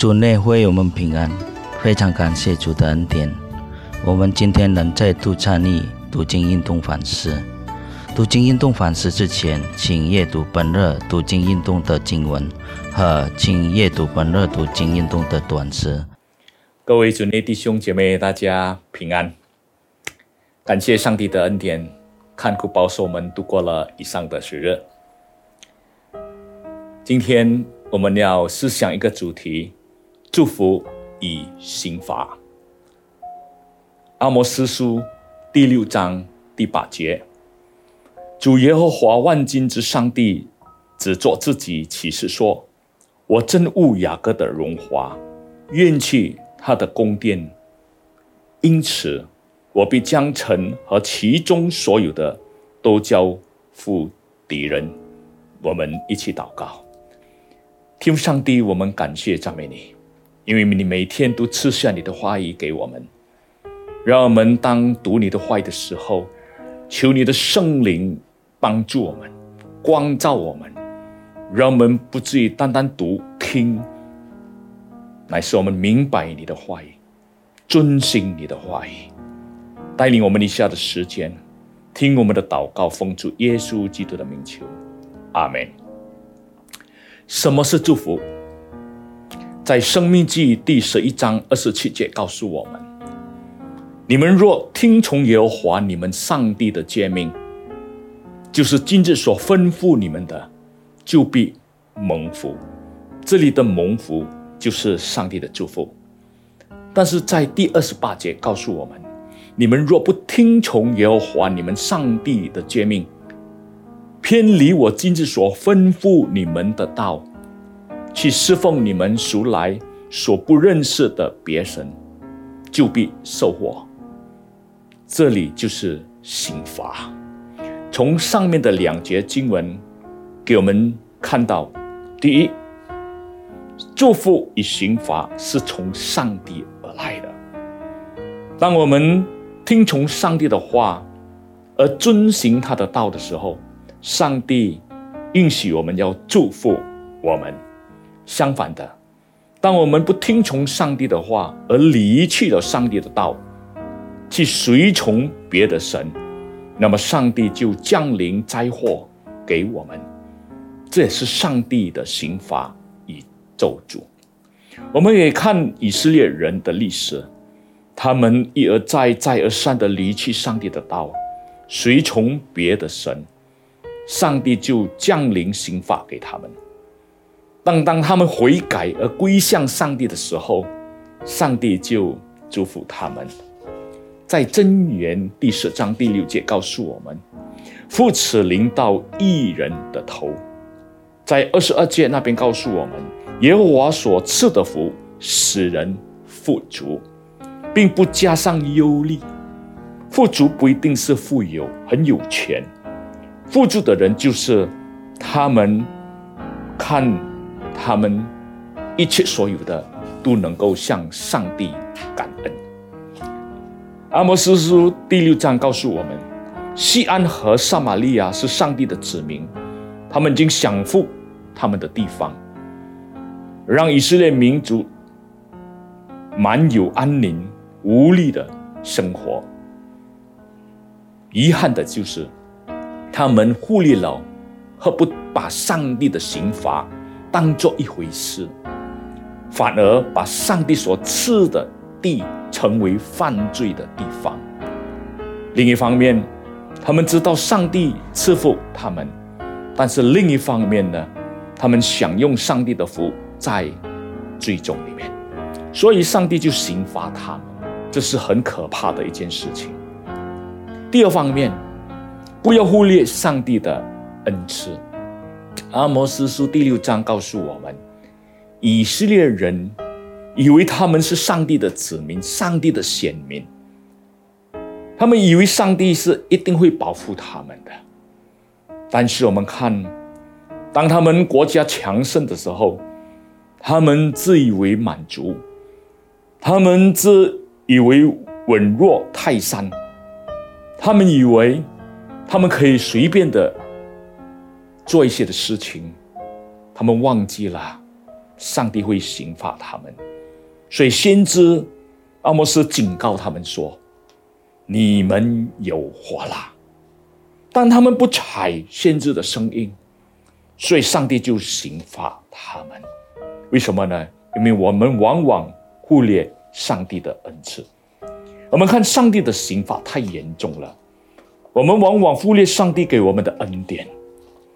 主内会我们平安，非常感谢主的恩典。我们今天能再度参与读经运动反思。读经运动反思之前，请阅读本日读经运动的经文和请阅读本日读经运动的短诗。各位主内弟兄姐妹，大家平安。感谢上帝的恩典，看顾保守我们度过了以上的时日。今天我们要思想一个主题：祝福与刑罚。阿摩斯书第六章第八节，主耶和华万军之上帝只做自己启示说：“我憎恶雅各的荣华，怨弃他的宫殿，因此我必将城和其中所有的都交付敌人。”我们一起祷告，天父上帝，我们感谢赞美你，因为你每天都赐下你的话语给我们。让我们当读你的话语的时候，求你的圣灵帮助我们，光照我们，让我们不至于单单读听，乃是我们明白你的话语，遵行你的话语，带领我们以下的时间，听我们的祷告，奉主耶稣基督的名求，阿门。什么是祝福？在《生命记》第十一章二十七节告诉我们。你们若听从耶和华你们上帝的诫命，就是今日所吩咐你们的，就必蒙福。这里的蒙福就是上帝的祝福。但是在第二十八节告诉我们：你们若不听从耶和华你们上帝的诫命，偏离我今日所吩咐你们的道，去侍奉你们属来所不认识的别神，就必受祸。这里就是刑罚。从上面的两节经文给我们看到，第一，祝福与刑罚是从上帝而来的。当我们听从上帝的话而遵行他的道的时候，上帝允许我们要祝福我们；相反的，当我们不听从上帝的话而离弃了上帝的道，去随从别的神，那么上帝就降临灾祸给我们，这也是上帝的刑罚与咒诅。我们也看以色列人的历史，他们一而再、再而三的离弃上帝的道，随从别的神，上帝就降临刑罚给他们。当当他们悔改而归向上帝的时候，上帝就祝福他们。在真言第十章第六节告诉我们：“父此临到一人的头。”在二十二节那边告诉我们：“耶和华所赐的福使人富足，并不加上忧虑。富足不一定是富有、很有钱，富足的人就是他们看他们一切所有的都能够向上帝感恩。”阿摩斯书第六章告诉我们，西安和撒玛利亚是上帝的子民，他们已经享福他们的地方，让以色列民族满有安宁、无力的生活。遗憾的就是，他们忽略了和不把上帝的刑罚当做一回事，反而把上帝所赐的地。成为犯罪的地方。另一方面，他们知道上帝赐福他们，但是另一方面呢，他们想用上帝的福在最终里面，所以上帝就刑罚他们，这是很可怕的一件事情。第二方面，不要忽略上帝的恩赐。阿摩斯书第六章告诉我们，以色列人。以为他们是上帝的子民，上帝的选民。他们以为上帝是一定会保护他们的。但是我们看，当他们国家强盛的时候，他们自以为满足，他们自以为稳若泰山，他们以为他们可以随便的做一些的事情，他们忘记了。上帝会刑罚他们。所以先知阿摩斯警告他们说：“你们有祸啦！”但他们不采先知的声音，所以上帝就刑罚他们。为什么呢？因为我们往往忽略上帝的恩赐。我们看上帝的刑罚太严重了，我们往往忽略上帝给我们的恩典，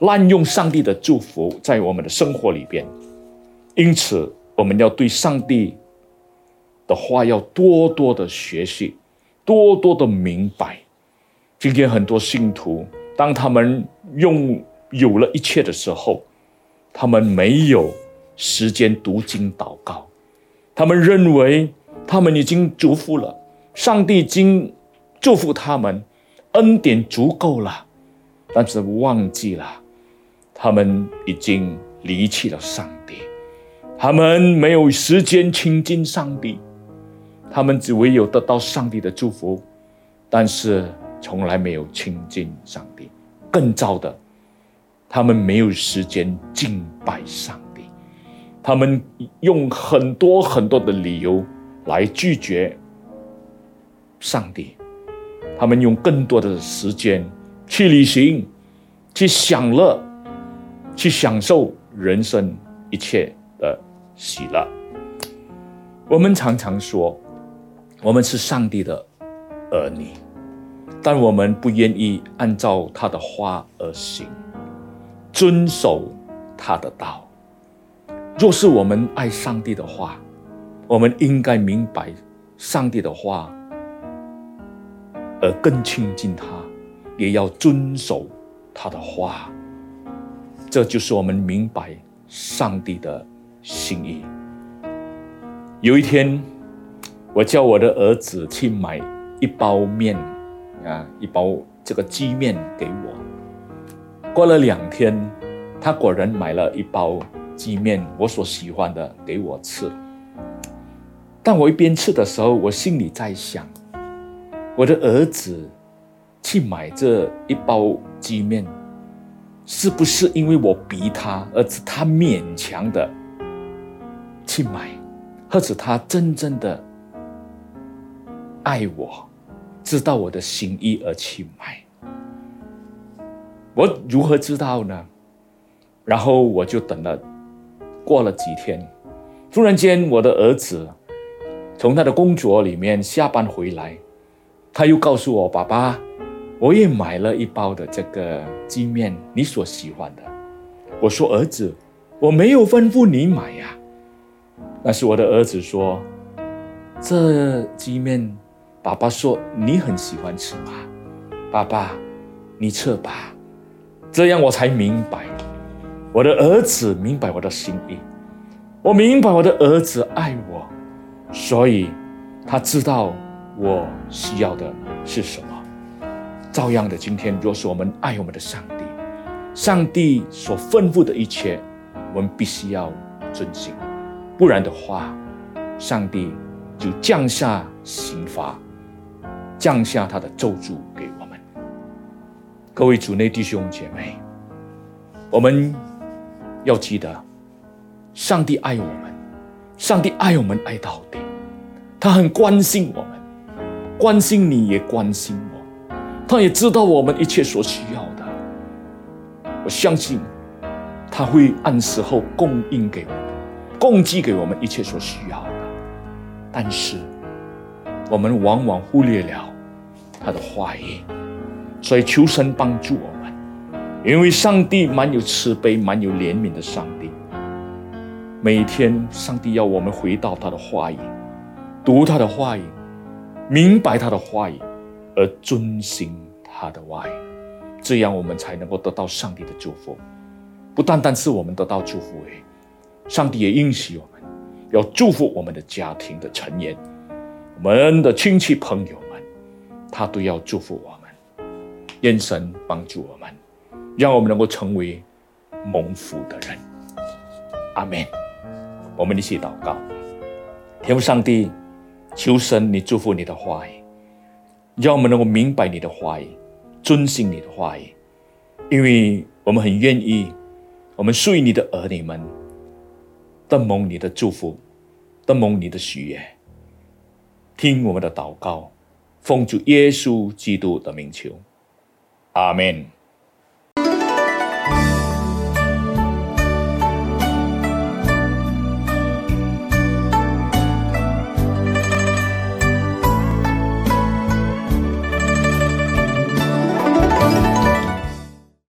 滥用上帝的祝福在我们的生活里边。因此，我们要对上帝的话要多多的学习，多多的明白。今天很多信徒，当他们用有了一切的时候，他们没有时间读经祷告，他们认为他们已经祝福了，上帝已经祝福他们，恩典足够了，但是忘记了，他们已经离弃了上帝，他们没有时间亲近上帝，他们只唯有得到上帝的祝福，但是。从来没有亲近上帝，更糟的，他们没有时间敬拜上帝，他们用很多很多的理由来拒绝上帝，他们用更多的时间去旅行，去享乐，去享受人生一切的喜乐。我们常常说，我们是上帝的儿女。但我们不愿意按照他的话而行，遵守他的道。若是我们爱上帝的话，我们应该明白上帝的话，而更亲近他，也要遵守他的话。这就是我们明白上帝的心意。有一天，我叫我的儿子去买一包面。啊，一包这个鸡面给我。过了两天，他果然买了一包鸡面，我所喜欢的给我吃。但我一边吃的时候，我心里在想：我的儿子去买这一包鸡面，是不是因为我逼他，而是他勉强的去买，或者他真正的爱我？知道我的心意而去买，我如何知道呢？然后我就等了，过了几天，突然间我的儿子从他的工作里面下班回来，他又告诉我：“爸爸，我也买了一包的这个鸡面，你所喜欢的。”我说：“儿子，我没有吩咐你买呀。”但是我的儿子说：“这鸡面。”爸爸说：“你很喜欢吃吗？”爸爸，你吃吧。这样我才明白，我的儿子明白我的心意，我明白我的儿子爱我，所以他知道我需要的是什么。照样的，今天若是我们爱我们的上帝，上帝所吩咐的一切，我们必须要遵行，不然的话，上帝就降下刑罚。降下他的咒诅给我们，各位主内弟兄姐妹，我们要记得，上帝爱我们，上帝爱我们爱到底，他很关心我们，关心你也关心我，他也知道我们一切所需要的，我相信他会按时候供应给我们，供给给我们一切所需要的，但是。我们往往忽略了他的话语，所以求神帮助我们，因为上帝蛮有慈悲、蛮有怜悯的上帝。每天，上帝要我们回到他的话语，读他的话语，明白他的话语，而遵行他的话语，这样我们才能够得到上帝的祝福。不单单是我们得到祝福，诶，上帝也应许我们，要祝福我们的家庭的成员。我们的亲戚朋友们，他都要祝福我们，愿神帮助我们，让我们能够成为蒙福的人。阿门。我们一起祷告，天父上帝，求神你祝福你的话语，让我们能够明白你的话语，遵行你的话语，因为我们很愿意，我们属于你的儿女们，等蒙你的祝福，等蒙你的许愿。听我们的祷告，奉主耶稣基督的名求，阿门。